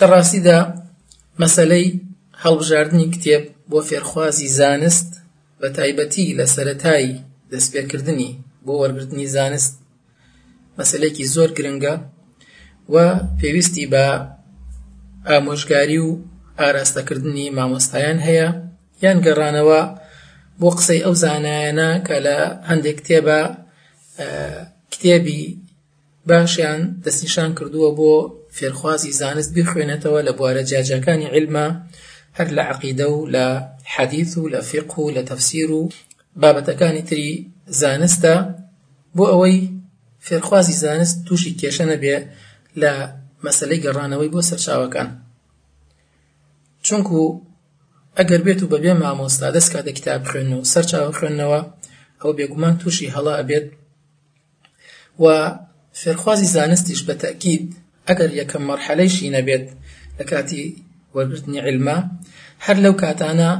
لە ڕاستیدا مەسەلەی هەڵبژاردنی کتێب بۆ فێرخوازی زانست بە تایبەتی لە سەرەتای دەستپێکردنی بۆ وەرگرتنی زانست مەسەلێکی زۆر گرنگە و پێویستی بە ئامۆژگاری و ئاراستەکردنی مامۆستایان هەیە یان گەڕانەوە بۆ قسەی ئەو زانایانە کە لە هەندێک کتێبە کتێبی باشیان دەستنیشان کردووە بۆ فێرخوازی زانست بیخوێنێتەوە لە بوارە جیاجیاکانی عیلما هەر لە عەقیدە و لە حەدیث و لە فیقه و لە تەفسیر و بابەتەکانی تری زانستە بۆ ئەوەی فێرخوازی زانست تووشی کێشە نەبێ لە مەسلەی گەڕانەوەی بۆ سەرچاوەکان چونکو ئەگەر بێت و بەبێ مامۆستا دەستکاتە کتاب خوێن و سەرچاو خوێندنەوە ئەو بێگومان تووشی هەڵا ئەبێت و فێرخوازی زانستیش بە تەئکید ئەگەر یەکەم مەرحەلەیشی نەبێت لە کاتی وەرگرتنی عیلمە هەر لەو کاتانە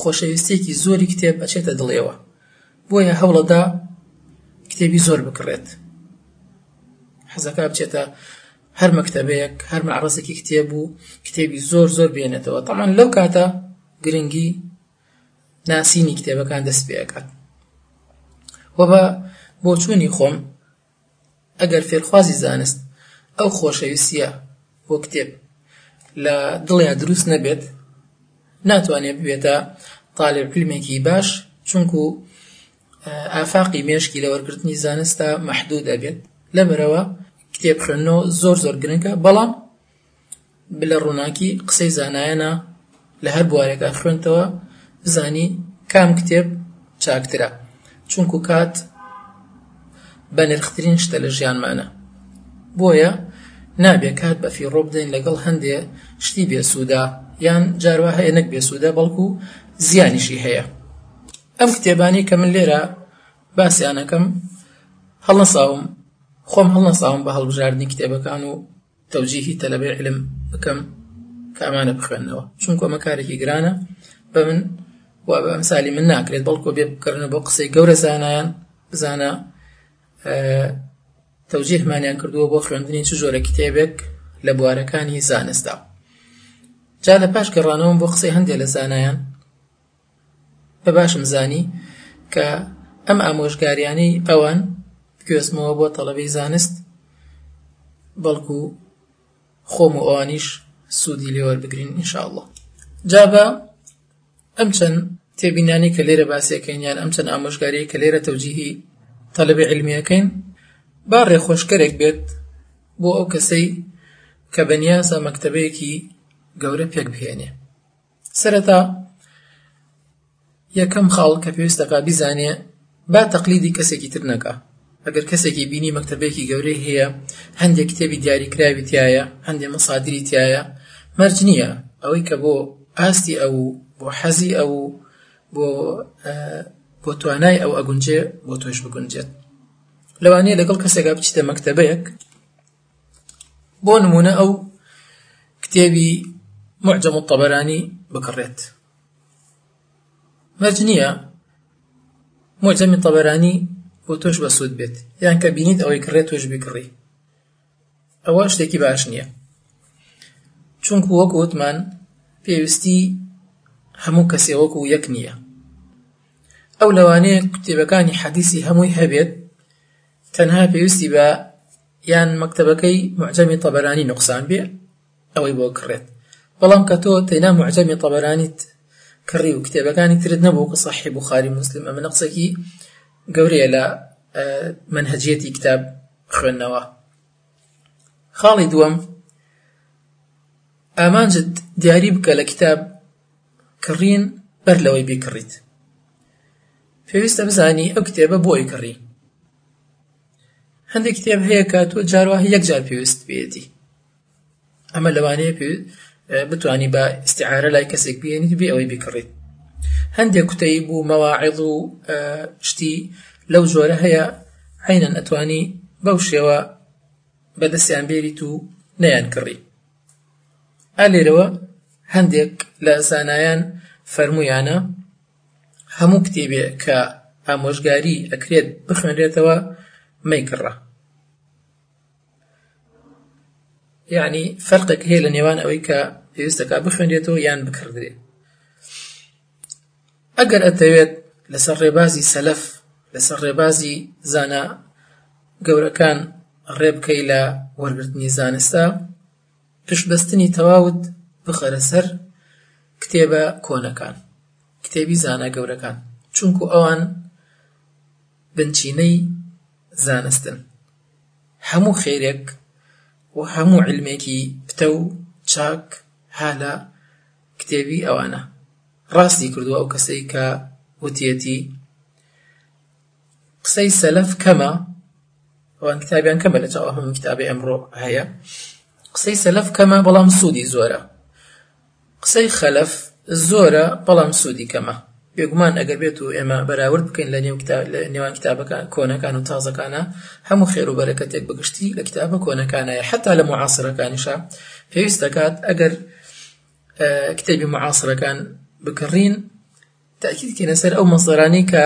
خۆشەویستیەکی زۆری کتێب ئەچێتە دڵێوە بۆیە هەوڵەدا کتێبی زۆر بکڕێت حەزەکە بچێتە هەر مەکتەبەیەک هەر مەعرەزێکی کتێب و کتێبی زۆر زۆر بێنێتەوە تەمان لەو کاتە گرنگی ناسینی کتێبەکان دەست پێ ئەکات و بە بۆچوونی خۆم ئەگەر فێرخوازی زانست ئەو خۆشەویستیە بۆ کتێب لە دڵیا دروست نەبێت ناتوانێت ببێتە طالب علمێکی باش چونکو ئافاقی مێشکی لە وەرگرتنی زانستە مەحدود ئەبێت لەبەرەوە کتێب خوێندنەوە زۆر زۆر گرنگە بەڵام بلە ڕوناکی قسەی زانایانە لە هەر بوارێکا خوێنتەوە بزانی کام کتێب چاکترە چونکو کات بە نرخترین شتە لە ژیانمانە بۆیە نابێ کات بە فیڕۆ بدەین لەگەڵ هەندێ شتی بێسوودا یان جاروا هەیە نەک بێسوودە بەڵکو زیانیشی هەیە ئەم کتێبانی کە من لێرە باسیانەکەم هەڵنەساوم خۆم هەڵنەساوم بە هەڵبژاردنی کتێبەکان و تەوجیهی تەلەبەی عیلم بکەم کە ئەمانە بخوێننەوە چونکو ئەمە کارێکی گرانە بە من و بە ئەمسالی من ناکرێت بەڵکو بێ بکردنە بۆ قسەی گەورە زانایان زانە تەوجیهمانیان کردووە بۆ خوێندنی چ جۆرە کتێبێک لە بوارەکانی زانستدا جا لە پاش گەڕانەوەم بۆ قسەی هەندێک لە زانایان بە باشم زانی کە ئەم ئامۆژگاریانەی ئەوان گوێزمەوە بۆ تەڵەبەی زانست بەڵکو خۆم و ئەوانیش سوودی لێوەربگرین ئینشاءاللە جا بە ئەم چەند تێبینانی کە لێرە باسیەکەین یان ئەم چەند ئامۆژگاری کە لێرە تەوجیهی تەلبی علمیەکەین با ڕێخۆشکەرێک بێت بۆ ئەو کەسەی کە بەنیازە مەکتتەبەیەکی گەورە پێک بهێنێ سەرەتا یەکەم خاڵ کە پێویست دەکا بیزانێ با تەقلیدی کەسێکی تر نەکا ئەگەر کەسێکی بینی مەکتەبێکی گەورەی هەیە هەندێک کتێبی دیاریکراوی تایە هەندێ مەسادری تایە مەرج نییە ئەوەی کە بۆ ئاستی ئەو بۆ حەزی ئەو بۆ بۆ توانای ئەو ئەگونجێ بۆ تۆش بگونجێت لەوانەیە لەگەڵ کەسێکا بچیتە مەکتەبەیەک بۆ نموونە ئەو کتێبی معجم الطبرانی بکڕێت مەرج نییە معجمی طبرانی بۆ تۆش بەسوود بێت یان کە بینیت ئەوەی کڕێت تۆش بکڕی ئەوە شتێکی باش نییە چونکو وەک وتمان پێویستی هەموو کەسێ وەکو یەک نییە ئەو لەوانەیە کتێبەکانی حەدیسی هەمووی هەبێت تەنها پێویستی بە یان مەکتەبەکەی موعجەمی تەبەرانی نوقسان بێ ئەوەی بۆ کڕێت بەڵام کە تۆ تەینا معجەمی تەبەرانیت کڕی و کتێبەکانی ترت نەبوو کە صحی بخاری مسلم ئەمە نەقسەکی گەورەیە لە منهجیەتی کتاب خوێندنەوە خاڵی دووەم ئامانجت دیاری بکە لە کتاب کڕین بەر لەوەی بیکڕیت پێویستە بزانی ئەو کتێبە بۆی کڕی هەندێک کتێب هەیە کە تۆ جار وا هەیە یەک جار پێویستت پێیەتی ئەمە لەوانەیە پێ بتانی بە ئیستیعارە لای کەسێک بێنیت بێ ئەوەی بکڕیت هەندێک کوتەی بوو مەواعظ و شتی لەو جۆرە هەیە عینەن ئەتوانی بەو شێوە بەدەستیان بێریت و نەیان کڕی ئالێرەوە هەندێک لە زانایان فەرمویانە هەموو کتێبێ کە ئامۆژگاری ئەکرێت بخوێنرێتەوە مەیکڕە یعنی فەرقێک هەیە لە نێوان ئەوەی کە پێویستەکە بخوێنرێتەوە یان بکڕدرێت ئەگەر ئەتەوێت لەسەر ڕێبازی سەلەف لەسەر ڕێبازی زانا گەورەکان ڕێبکەی لە وەرگرتنی زانستە پشتبەستنی تەواوت بخەرە سەر کتێبە کۆنەکان، کتێبی زانا گەورەکان، چونکوو ئەوان بنچینەی زانستن. هەموو خێرێک و هەموو عیلمێکی پتە و چاک ها لە کتێبی ئەوانە. ڕاستی کردووە ئەو کەسەی کە وتیەتی، قسەی سەلەف کەمە ئەوان کتابیان کەمە لە چاوە هەموو کتابی ئەمڕۆ هەیە قسەی سەلەف کەمە بەڵام سوودی زۆرە قسەی خەلەف زۆرە بەڵام سوودی کەمە بێگومان ئەگەر بێت و ئێمە بەراورد بکەین لە نێو نێوان کتابەکان کۆنەکان و تازەکانە هەموو خێر و بەرەکەتێک بەگشتی لە کتابە کۆنەکانایە حتا لە معاصرەکانیشە پێویست دەکات ئەگەر کتێبی معاصرەکان بکڕین تەئکید کەینە سەر ئەو مەسدەرانەی کە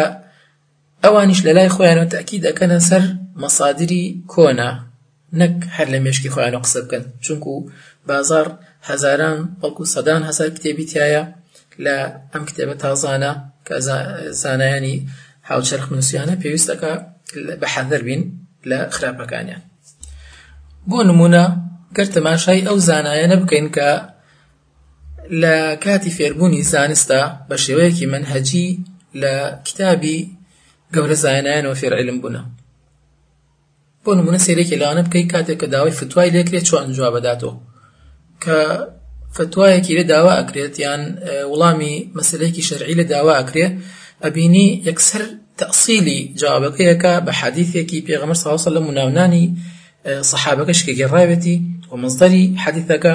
ئەوانیش لە لای خۆیانەوە تەئکید ئەکەنە سەر مەسادری کۆنە نەک هەر لە مێشکی خۆیانەوە قسە بکەن چونکو بازار هەزاران بەڵکو سەدان هەزار کتێبی تایە لە ئەم کتێبە تازانە کە زانایانی هاوچەرخ نووسیانە پێویستەکە بە حەدەر بین لە خراپەکانیان بۆ نمونە گەر تەماشای ئەو زانایانە بکەین کە لە کاتی فێربوونی زانستدا بە شێوەیەکی مەنهەجی لە کتابی گەورە زایەنایانەوە فێر عیلم بوونە. بۆ نموونە سەیرێکی لەوانە بکەی کاتێک کە داوای فتوای لێکرێت چۆن جواب بداتەوە کە فتوایەکی لێ داوا ئەکرێت یان وڵامی مەسلەیەکی شەرعی لێ داوا ئەکرێت ئەبینی یەکسەر تەسیلی جوابەکەیەکە بە حەدیثێکی پێغەمبەر صلی الله علیه و سلم و ناونانی صحابەکەش کە گێڕاوێتی و مصدری حەدیثەکە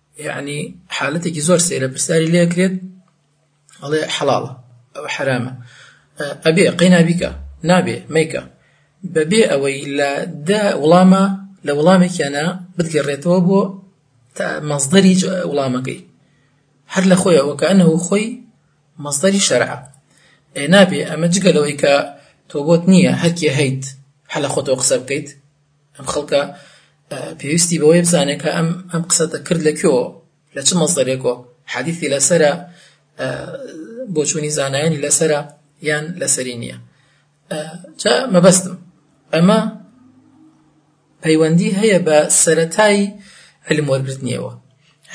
یعنی حالەتێکی زۆر سەیرە پرسیاری لێ کرێت ئەڵێ حەڵاڵە ئەو حرامە ئەبێ قەینا بیکە نابێ مەیکە بەبێ ئەوەی لە دە وڵامە لە وڵامێکیانە بتگەڕێتەوە بۆ مەزدەری وڵامەکەی هەر لە خۆی ئەوەکە ئەنە و خۆی مەزدەری شەرع ئێ نابێ ئەمە جگە لەوەی کە تۆ بۆت نییە هەرکێ هەیت هەلە خۆتەوە قسە بکەیت ئەم خەڵکە پێویستی بەوەی بزانێت کە ئەم ئەم قسە دەکرد لە کوێوە لە چ مەزدەرێکەوە حەدیثی لەسرە بۆچوونی زانایانی لەسرە یان لەسەری نییە جا مەبەستم ئەمە پەیوەندی هەیە بە سەتای علم وەرگرتنیەوە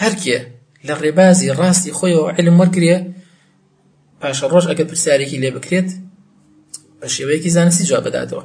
هەرکێ لە ڕێبازی ڕاستی خۆیەوە علم وەرگێ پاشە ڕۆژ ئەگە پرسیارێکی لێ بکرێت بە شێوەیەکی زانستی جواب بداتەوە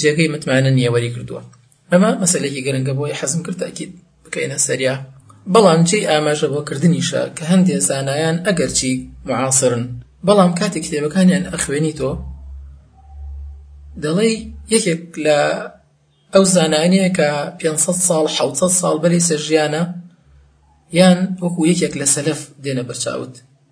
جێگەی متمانە نیە وەری گردووە ئەمە مەسەلێکی گرنگە بۆی حەزم کرد تاکید بکەینە سەریا بەڵام جێی ئاماژە بۆ کردنیشە کە هەندێ زانایان ئەگەرچی معاصرن بەڵام کاتی کتێبەکانیان ئەخوێنی تۆ دەڵێ یەکێک لە ئەو زانانەیە کە 500 ساڵ 600 ساڵ بەری سەرژیانە یان وەکو یەکێک لە سەلف دێنە بەرچاوت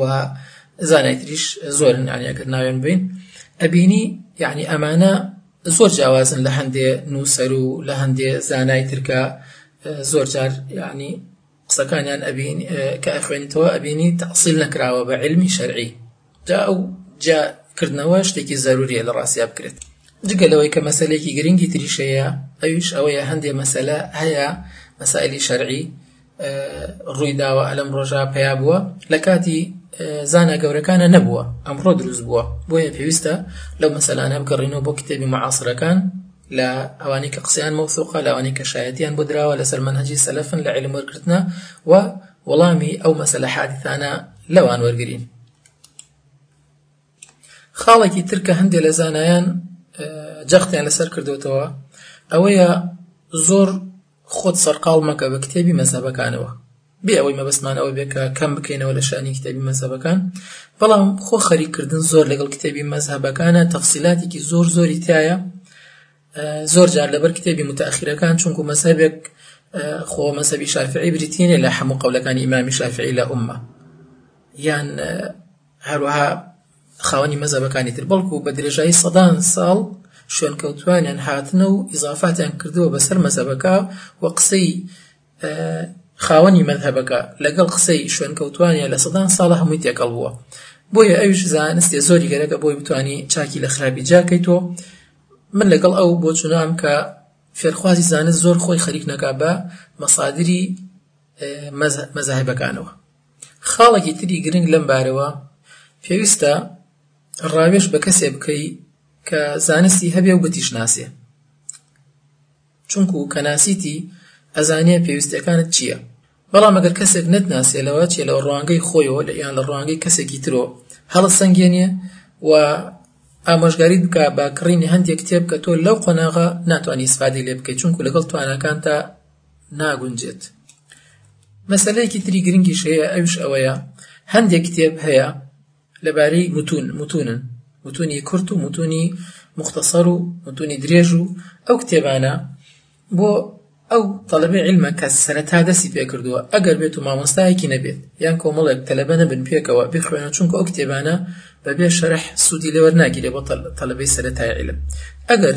و زانای تریش زۆرن یعنی ئەگەر ناوێن بین ئەبینی یعنی ئەمانە زۆر جیاوازن لە هەندێ نووسەر و لە هەندێ زانای ترکە زۆر جار یعنی قسەکانیان ئەبین کە ئەخوێنیتەوە ئەبینی تەسیل نەکراوە بە علمی شەرعی جا ئەو جا کردنەوە شتێکی زەروریە لە ڕاستیا بکرێت جگە لەوەی کە مەسلێکی گرنگی تریشەیە ئەویش ئەوەیە هەندێ مەسەلە هەیە مەسائلی شەرعی ڕویداوە ئەلەم ڕۆژە پیا بووە لە کاتی زانە گەورەکانە نەبووە ئەمڕۆ دروست بووە بۆیە پێویستە لەو مەسەلانە بگەڕینەوە بۆ کتێبی معاصرەکان لە ئەوانەی کە قسەیان مەوسوقە لەوانەی کە شایەتیان بۆ دراوە لەسەر منهجی سەلفن لە علم وەرگرتنە و وەڵامی ئەو مەسەلە حادثانە لەوان وەرگین خاڵێکی ترکە هەندێک لە زانایان جەختیان لەسەر کردوتەوە ئەوەیە زۆر خۆت سەرقاڵ مەکە بە کتێبی مەزهەبەکانەوە بێ ئەوەی مەبەستمان ئەوە بێ کە کەم بکەینەوە لە شانی کتێبی مەزهەبەکان بەڵام خۆ خەریک کردن زۆر لەگەڵ کتێبی مەزهەبەکانە تەفسیلاتێکی زۆر زۆری تایە زۆر جار لەبەر کتێبی متاخیرەکان چونکو مەزهەبێک خۆ مەزهەبی شافعی بریتینە لە هەموو قەولەکانی ئیمامی شافعی لە ئومە یان هەروەها خاوەنی مەزەبەکانی تر، بەڵکو بە درێژایی سەدان ساڵ شوێنکەوتووانیان هاتنە و ئیزافاتیان کردووە بەسەر مەزەبەکە و قسەی خاوەنی مەزەبەکە لەگەڵ قسەی شوێنکەوتووانیان لە سەدان ساڵە هەمووی تێکەڵ بووە. بۆیە ئەویش زانستێ زۆری گەرەکە بۆی بتوانی چاکی لە خراپی جیا کەیت و من لەگەڵ ئەو بۆچوونەم کە فێرخوازی زانست زۆر خۆی خەریک نەکا بە مەسادری مەزەبەکانەوە. خاڵێکی تری گرنگ لەم بارەوە، پێویستە ڕاوێژ بە کەسێ بکەی کە زانستی هەبێ و بتیشناسێ، چونکوو کە ناسیتی ئەزانێ پێویستیەکانت چیە، بەڵام ئەگەر کەسێک نەتناسێ لەوە چێ لە ڕوانگەی خۆیەوە یان لە ڕوانگەی کەسێکی ترۆ هەڵت سەنگێنێ و ئامۆژگاریت بکا بە کڕینی هەندێ کتێب کە تۆ لەو قۆناغە ناتوانی ئیسفادەی لێ بکەی چونکوو لەگەڵ تواناکانتا ناگونجێت مەسلەیەکی تری گرنگیش هەیە ئەوش ئەوەیە هەندێک کتێب هەیە لەبارەی متون متونن متونی کورت و متونی مختصر و متونی درێژ و ئەو کتێبانە بۆ ئەو تەڵەبێ علمە کە سەرەتا دەستی پێکردووە ئەگەر بێت و مامۆستایەکی نەبێت یان کۆمەڵێک تەلەبە نەبن پێکەوە بخوێنە چونکە ئەو کتێبانە بەبێ شەرح سوودی لەوەر ناگیرێ بۆ تەلەبەی سەرەتای علم ئەگەر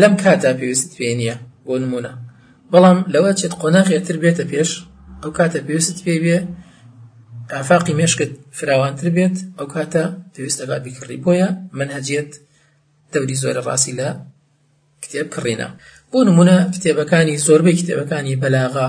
لەم کاتدا پێویستت پێی نییە بۆ نموونە بەڵام لەوە چێت قۆناغێ تر بێتە پێش ئەو کاتە پێویستت پێی بێ ئافاقی مێشکت فراوانتر بێت ئەو کاتە پێویستە با بیکڕی بۆیە منهجیت دەوری زۆرە ڕاستی لە کتێب کڕینە بۆ نمونە کتێبەکانی زۆربەی کتێبەکانی بەلاغا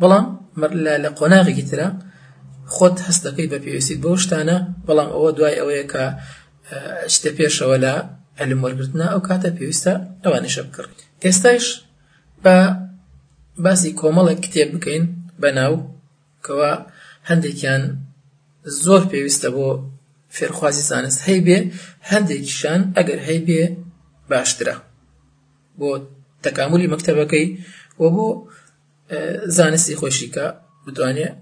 بەڵام لە قۆناغێکی ترا خۆت هەست دەکەی بە پێویستیت بەو شتانە، بەڵام ئەوە دوای ئەوەیە کە ئەچیتە پێشەوە لە علم وەرگرتنا، ئەو کاتە پێویستە ئەوانیشە بکڕی. ئێستایش با باسی کۆمەڵێک کتێب بکەین بە ناو کەوا هەندێکیان زۆر پێویستە بۆ فێرخوازی زانست هەیبێ، هەندێکیشان ئەگەر هەیبێ باشترە بۆ تەکاملی مەکتەبەکەی و بۆ زانستی خۆشی کە بتوانێت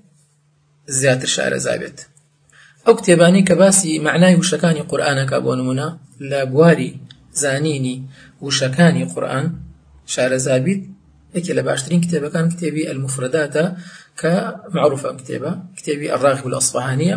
زیاتر شارەزا بێت ئەو کتێبانی کە باسی معنای وشەکانی قورآانەکە بۆ نمونە لە بواری زانینی وشەکانی قورآن شارەزابیت یەکێ لە باشترین کتێبەکان کتێبی ئەلمفرداتە کە معروفە کتێبە کتێبی ئەڕاغ لە ئەسفهانە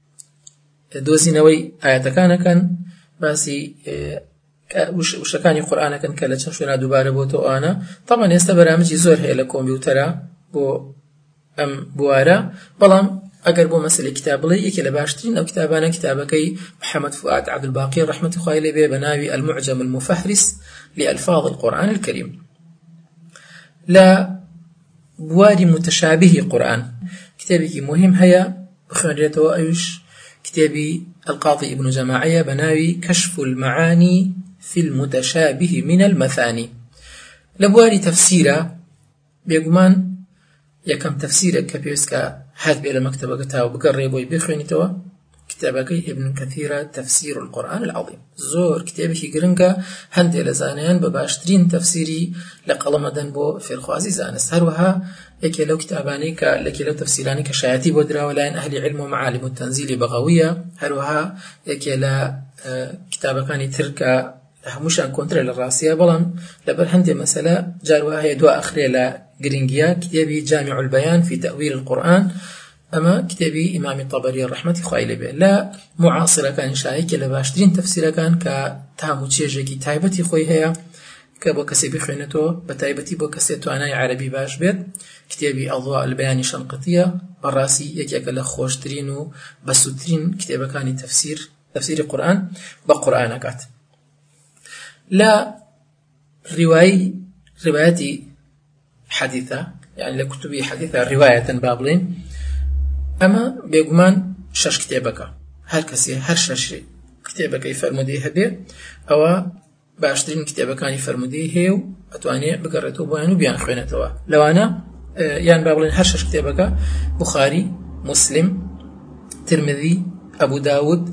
دۆزینەوەی ئاەتەکانەکەن باسی وشەکانی قورآانەکەن کە لە چەند شوێنا دووبارە بۆ تۆوانە تەمان ئێستا بەرامجی زۆر هەیە لە کۆمپیوتەرە بۆ ئەم بوارە بەڵام ئەگەر بۆ مەسلی کتاب بڵێ یەکێ لە باشترین ئەو کتابانە کتابەکەی محەممەد فات عبدباقی ڕحمەتی خوای لێ بێ بە ناوی المعجم المفهرس لألفاظ القرآن الكريم لە بواری موتەشابیهی قورئان کتێبێکی موهیم هەیە بخوێنرێتەوە ئەویش کتێبی القاضی ابن جماعەیە بە ناوی کەشف المعانی فی المتشابه من المثانی لە بواری تەفسیرە بێگومان یەکەم تەفسیرە کە پێویستکە هەست بێ لە مەکتەبەکە تا بگەڕێ بۆی بخوێنیتەوە کتێبەکەی ئیبن کەثیرە تفسیر القرآن العظیم زۆر کتێبێکی گرنگە هەندێ لە زانایان بە باشترین تفسیری لە قەڵەمەدەن بۆ فێرخوازی زانست هەروەها یەکێ لەو کتابانی کە لەکی لەو تفسیرانی کە شایەتی بۆ دراوە لایەن ئەهلی علم و معالم و تەنزیلی بەغەویە هەروەها یەکێ لە کتابەکانی تر کە هەمووشان کۆنترە لە ڕاستە بەڵام لەبەر هەندێ مەسەلە جاروە هەیە دو ئەخرێ لە گرنگیە کتێبی جامی البیان فی تەویل القورآن ئەمە کتێبی ئیمامی تەبەریە ڕەحمەتی خوای لێ بێ لە معاصرەکانی شا یەکێ لە باشترین تەفسیرەکان کە تام و چێژێکی تایبەتی خۆی هەیە کە بۆ کەسێ بخوێنێتەوە بە تایبەتی بۆ کەسێ توانای عەربی باش بێت کتێبی ئەڵوا البیانی شەنقتیە بەڕاستی یەکێکە لە خۆشترین و بەسوودترین کتێبەکانی تەفسیر تەفسیری قورآن بە قورآنەکات لە ڕیوایی ڕیوایەتی حەدیثە یان لە کوتوبی حەدیثە ڕیوایەتن با بڵێن ئەمە بێگومان شەش کتێبەکە هەر کەسێ هەر شەش کتێبەکەی فەرمودی هەبێ ئەوە باشترین کتێبەکانی فەرمودی هەیە و ئەتوانێت بگەڕێتەوە بۆیان و بیان خوێنێتەوە لەوانە یان با بڵێن هەر شەش کتێبەکە بخاری مسلم ترمذی ئەبوو داود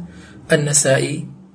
النسائی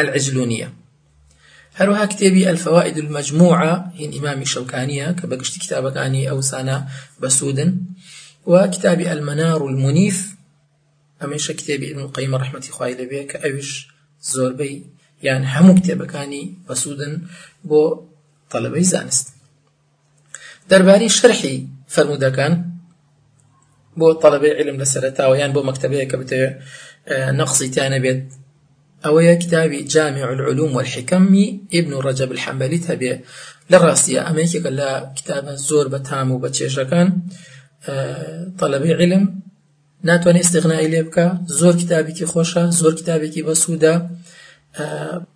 العجلونیە هەروەها کتێبی الفوائد المجموعە هین ئیمامی شەوکانیە کە بە گشتی کتابەکانی ئەو سانە بەسوودن و کتابی المنار المنیف ئەمەیشە کتێبی ابن القیم رحمەتی خوای لەبێ کە ئەوش زۆربەی یان هەموو کتێبەکانی بەسوودن بۆ طلبەی زانست دەربارەی شەرحی فەرموودەکان بۆ تەڵەبەی عیلم لە سەرەتاوە یان بۆ مەکتەبەیەک کە بتەوێت نەقصی تیا نەبێت ئەوەیە کتابی جامع العلوم والحکمی ابن رجب الحنبلیت هەبێ لە ڕاستیە ئەمە یەکێکە لە کتابە زۆر بە تام و بە چێژەکان تەلەبی علم ناتوانێت استغنایی لێ بکە زۆر کتابێکی خۆشە زۆر کتابێکی بەسوودە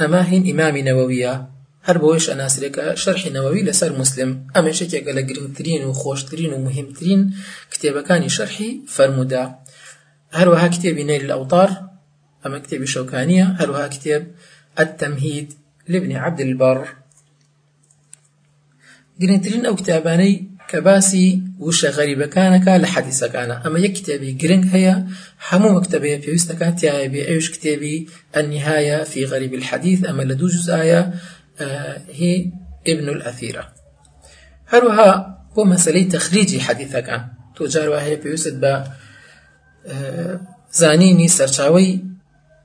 ئەمە هین ئیمامی نەوەویە هەر بەوەیش ئەناسرێ کە شەرحی نەوەوی لەسەر موسلم ئەمەش یەکێکە لە گرنگترین و خۆشترین و موهیمترین کتێبەکانی شەرحی فەرموودە هەروەها کتێبی نەیل الئەوطار ئەمە کتێبی شەوکانیە هەروەها کتێب التمهید لابن عبد البر گرنگترین ئەو کتابانەی کە باسی وشە غەریبەکانەکا لە حەدیسەکانا ئەمە یەک کتێبی گرنگ هەیە هەموو مەکتەبەیە پێویستەکان تیایە بێ ئەویش کتێبی النهايە في غریب الحدیث ئەمە لە دوو جزئایە ئەه، هی ابن الاثیرە هەروەها بۆ مەسەلەی تەخریجی حەدیثەکان تۆ جار وایە پێویستت بە زانینی سەرچاوەی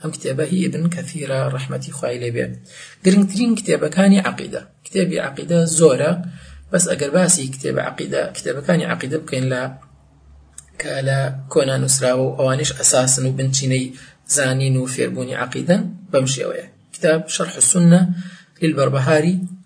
ئەم کتێبە هی ئیبن کەثیرە ڕەحمەتی خوای لێ بێ گرنگترین کتێبەکانی عەقیدە کتێبی عەقیدە زۆرە بەس ئەگەر باسی کتێبە عەقیدە کتێبەکانی عەقیدە بکەین لە کە لە کۆنا نووسراوە و ئەوانش ئەساسن و بنچینەی زانین و فێربوونی عەقیدەن بەم شێوەیە کتاب شەرح سنە للبەربەهاری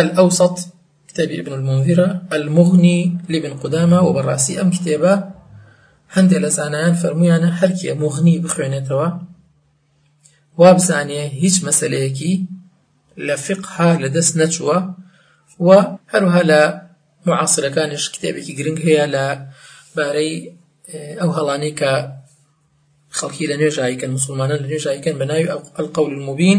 الاوسط کتێبی ابن المنذرە، المغنی لابن قدامە و بەڕاستی ئەم کتێبە هەندێ لە زانایان فەرموویانە هەرکێ موغنی بخوێنێتەوە وابزانێ هیچ مەسەلەیەکی لە فقها لە دەست نەچووە و هەروها لە معاصرەکانیش کتێبێکی گرنگ هەیە لە بارەی ئەو هەڵانەی کە خەڵکی لە نوێژایکەن مسلمانان لە نوێژایکەن بە ناوی ئەلقەول المبین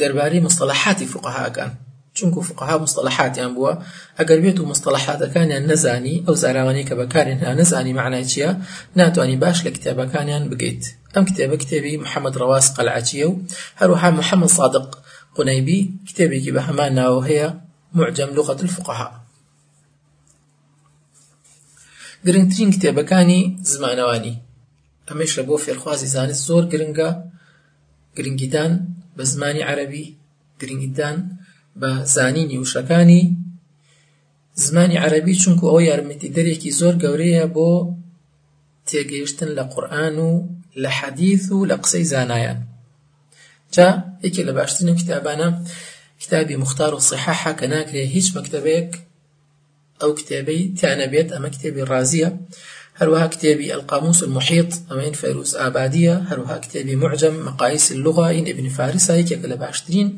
دەربارەی موستەڵەحاتی فوقەهاکان چونکوو فوقەها موستەڵەحاتیان بووە ئەگەر بێتوو موستەڵەحاتەکانیان نەزانی ئەو زاراوانەی کە بەکارێن هێنا نەزانی مەعنای چیە ناتوانی باش لە کتێبەکانیان بگەیت ئەم کتێبە کتێبی محمد ڕەواس قەلعەچیە و هەروەها محمد سادق قونەیبی کتێبێکی بە هەمان ناوە هەیە معجم لغة الفقهاء گرنگترین کتێبەکانی زمانەوانی ئەمەیشە بۆ فێرخوازی زانست زۆر گرنگە گرنگیدان بە زمانی عەرەبی، گرنگیدان بە زانینی وشەکانی زمانی عەرەبی، چونکوو ئەوە یارمەتیدەرێکی زۆر گەورەیە بۆ تێگەیشتن لە قورئان و لە حەدیس و لە قسەی زانایان. جا یەکێ لە باشترین ئەو کیتابانە کیتابی مختار الصحاحە کە ناکرێ هیچ مەکتەبەیەک، ئەو کتێبەی تیا نەبێت ئەمە کتێبی ڕازییە، هەروەها کتێبی القاموس المحیط ئەمەین فەیروز ئابادییە، هەروەها کتێبی معجم مقایس اللغە این ابن فارسە یەکێکە لە باشترین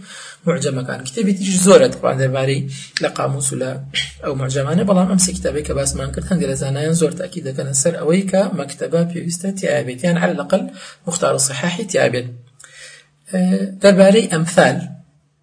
معجمەکان، کتێبی تریش زۆرە تەبعەن دەربارەی لە قاموس و لە ئەو معجمانە، بەڵام ئەم سێ کتابەی کە باسمان کرد هەندێک لە زانایان زۆر تاکید دەکەنە سەر ئەوەی کە مەکتەبە پێویستە تیایا بێت یان عەلەقەل موختار سەحاحی تیا بێت دەربارەی ئەمثال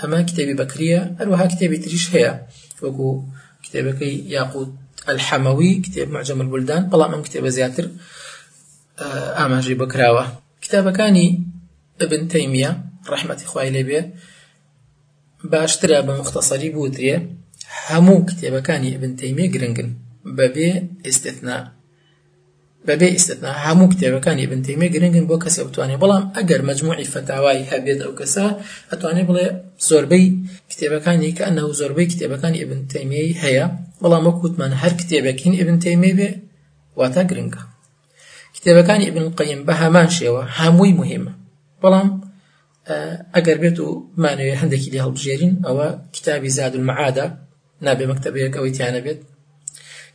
ئەمە کتێبی بەکرییە، هەروەها کتێبی تریش هەیە وەکو کتێبەکەی یاقوت الحەمەوی کتێب معجم البلدان بەڵام ئەم کتێبە زیاتر ئاماژەی بکراوە کتابەکانی ابن تەیمیە ڕەحمەتی خوای لێبێ باشترە بە مختصری بوترێ هەموو کتێبەکانی ابن تەیمیە گرنگن بەبێ ئێستنا بەبێ ئیستثنا هەموو کتێبەکانی ابن تیمیە گرنگن بۆ کەسێ بتوانێ بەڵام ئەگەر مەجموعی فتاوای هەبێت ئەو کەسە ئەتوانێ بڵێ زۆربەی کتێبەکانی کە ئەنە زۆربەی کتێبەکانی ابن تیمیەی هەیە بەڵام وەک وتمان هەر کتێبەکین ابن تیمیە بێ واتا گرنگە کتێبەکانی ابن قیم بە هەمان شێوە هەمووی مهمە بەڵام ئەگەر بێت و بمانەوێت هەندێکی لێ هەڵبژێرین ئەوە کتابی زاد المعادە نابێ مەکتەبەیەک ئەوەی تیانە بێت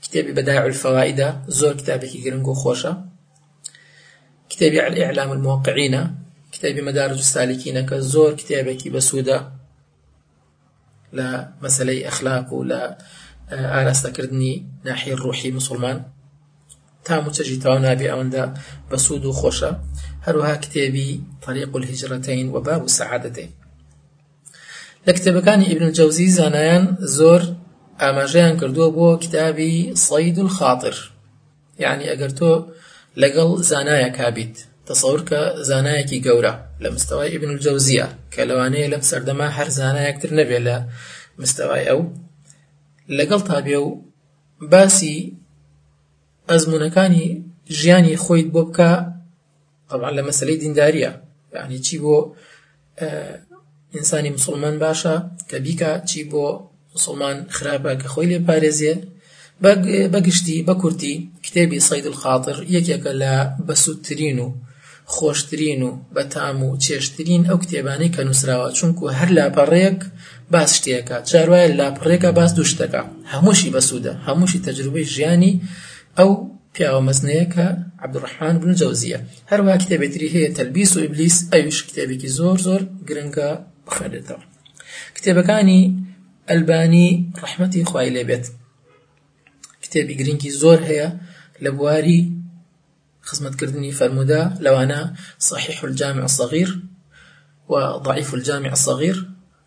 کتێبی بەداع الفوائدە زۆر کتابێکی گرنگ و خۆشە کتێبی الاعلام الموقعینە کتێبی مەدارج السالکینە کە زۆر کتێبێکی بەسوودە لە مەسەلەی ئەخلاق و لە ئاراستەکردنی ناحیەی ڕوحی موسڵمان تام و چەژی تەواو نابێ ئەوەندە بەسوود و خۆشە هەروەها کتێبی طریق الهجرتین و باب السعادتین لە کتێبەکانی ئیبن جەوزی زانایان زۆر ئاماژەیان کردووە بۆ کتابی صید الخاطر یەعنی ئەگەر تۆ لەگەڵ زانایەکا بیت تەسەور کە زانایەکی گەورە لە مستەوای ئیبن الجەوزیە کە لەوانەیە لەم سەردەما هەر زانایەکتر نەبێ لە مستەوای ئەو لەگەڵ تابێ و باسی ئەزمونونەکانی ژیانی خۆیت بۆ بکە تەبعەن لە مەسەلەی دینداریە یعنی چی بۆ ئینسانی مسلمان باشە کە بیکە چی بۆ مسلمان خراپە کە خۆی لێ پارێزێ بەگشتی بە کورتی کتێبی سەید الخاتر یەکێکە لە بەسوودترین و خۆشترین و بەتام و چێشترین ئەو کتێبانەی کە نووسراوە چونکو هەر لاپەڕێک باس شتێکە جاروایە لاپڕێکە باس دوشتەکە هەمووشی بەسوودە هەمووشی تەجروبەی ژیانی ئەو پیاوە مەزنەیە کە عبدالرحمن بن جوزیە هەروەها کتێبی تری هەیە تلبیس و ابلیس ئەویش کتێبێکی زۆر زۆر گرنگە بخوێنێتەوە کتێبەکانی ئەلبانی ڕەحمەتی خوای لێبێت کتێبی گرنگی زۆر هەیە لە بواری خزمەتکردنی فەرمودا لەوانە صحیح الجامع الصغير و ضعیف الجامع الصغير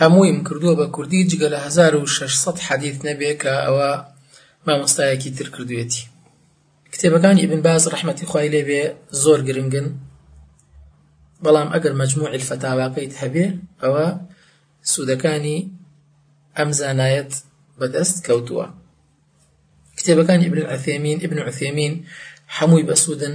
هەموویم کردووە بە کوردی جگە لە هەزار و شەش سەد حەدیث نەبێ کە ئەوە مامۆستایەکی تر کردووێتی کتێبەکانی ابن باز ڕەحمەتی خوای لێ بێ زۆر گرنگن بەڵام ئەگەر مەجموع الفتاواکەیت هەبێ ئەوە سوودەکانی ئەم زانایەت بەدەست کەوتووە کتێبەکانی ابن عثێمین ابن عثێمین هەمووی بەسوودن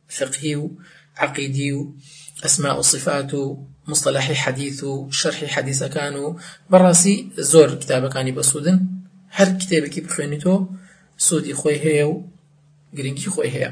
فقهی و عەقیدی و ئەسماء و صفات و مصطلحی حدیث و شرحی حدیثەکان و بەڕاستی زۆر کتابەکانی بەسوودن هەر کتێبێکی بخوێنیتۆ سوودی خۆی هەیە و گرنگی خۆی هەیە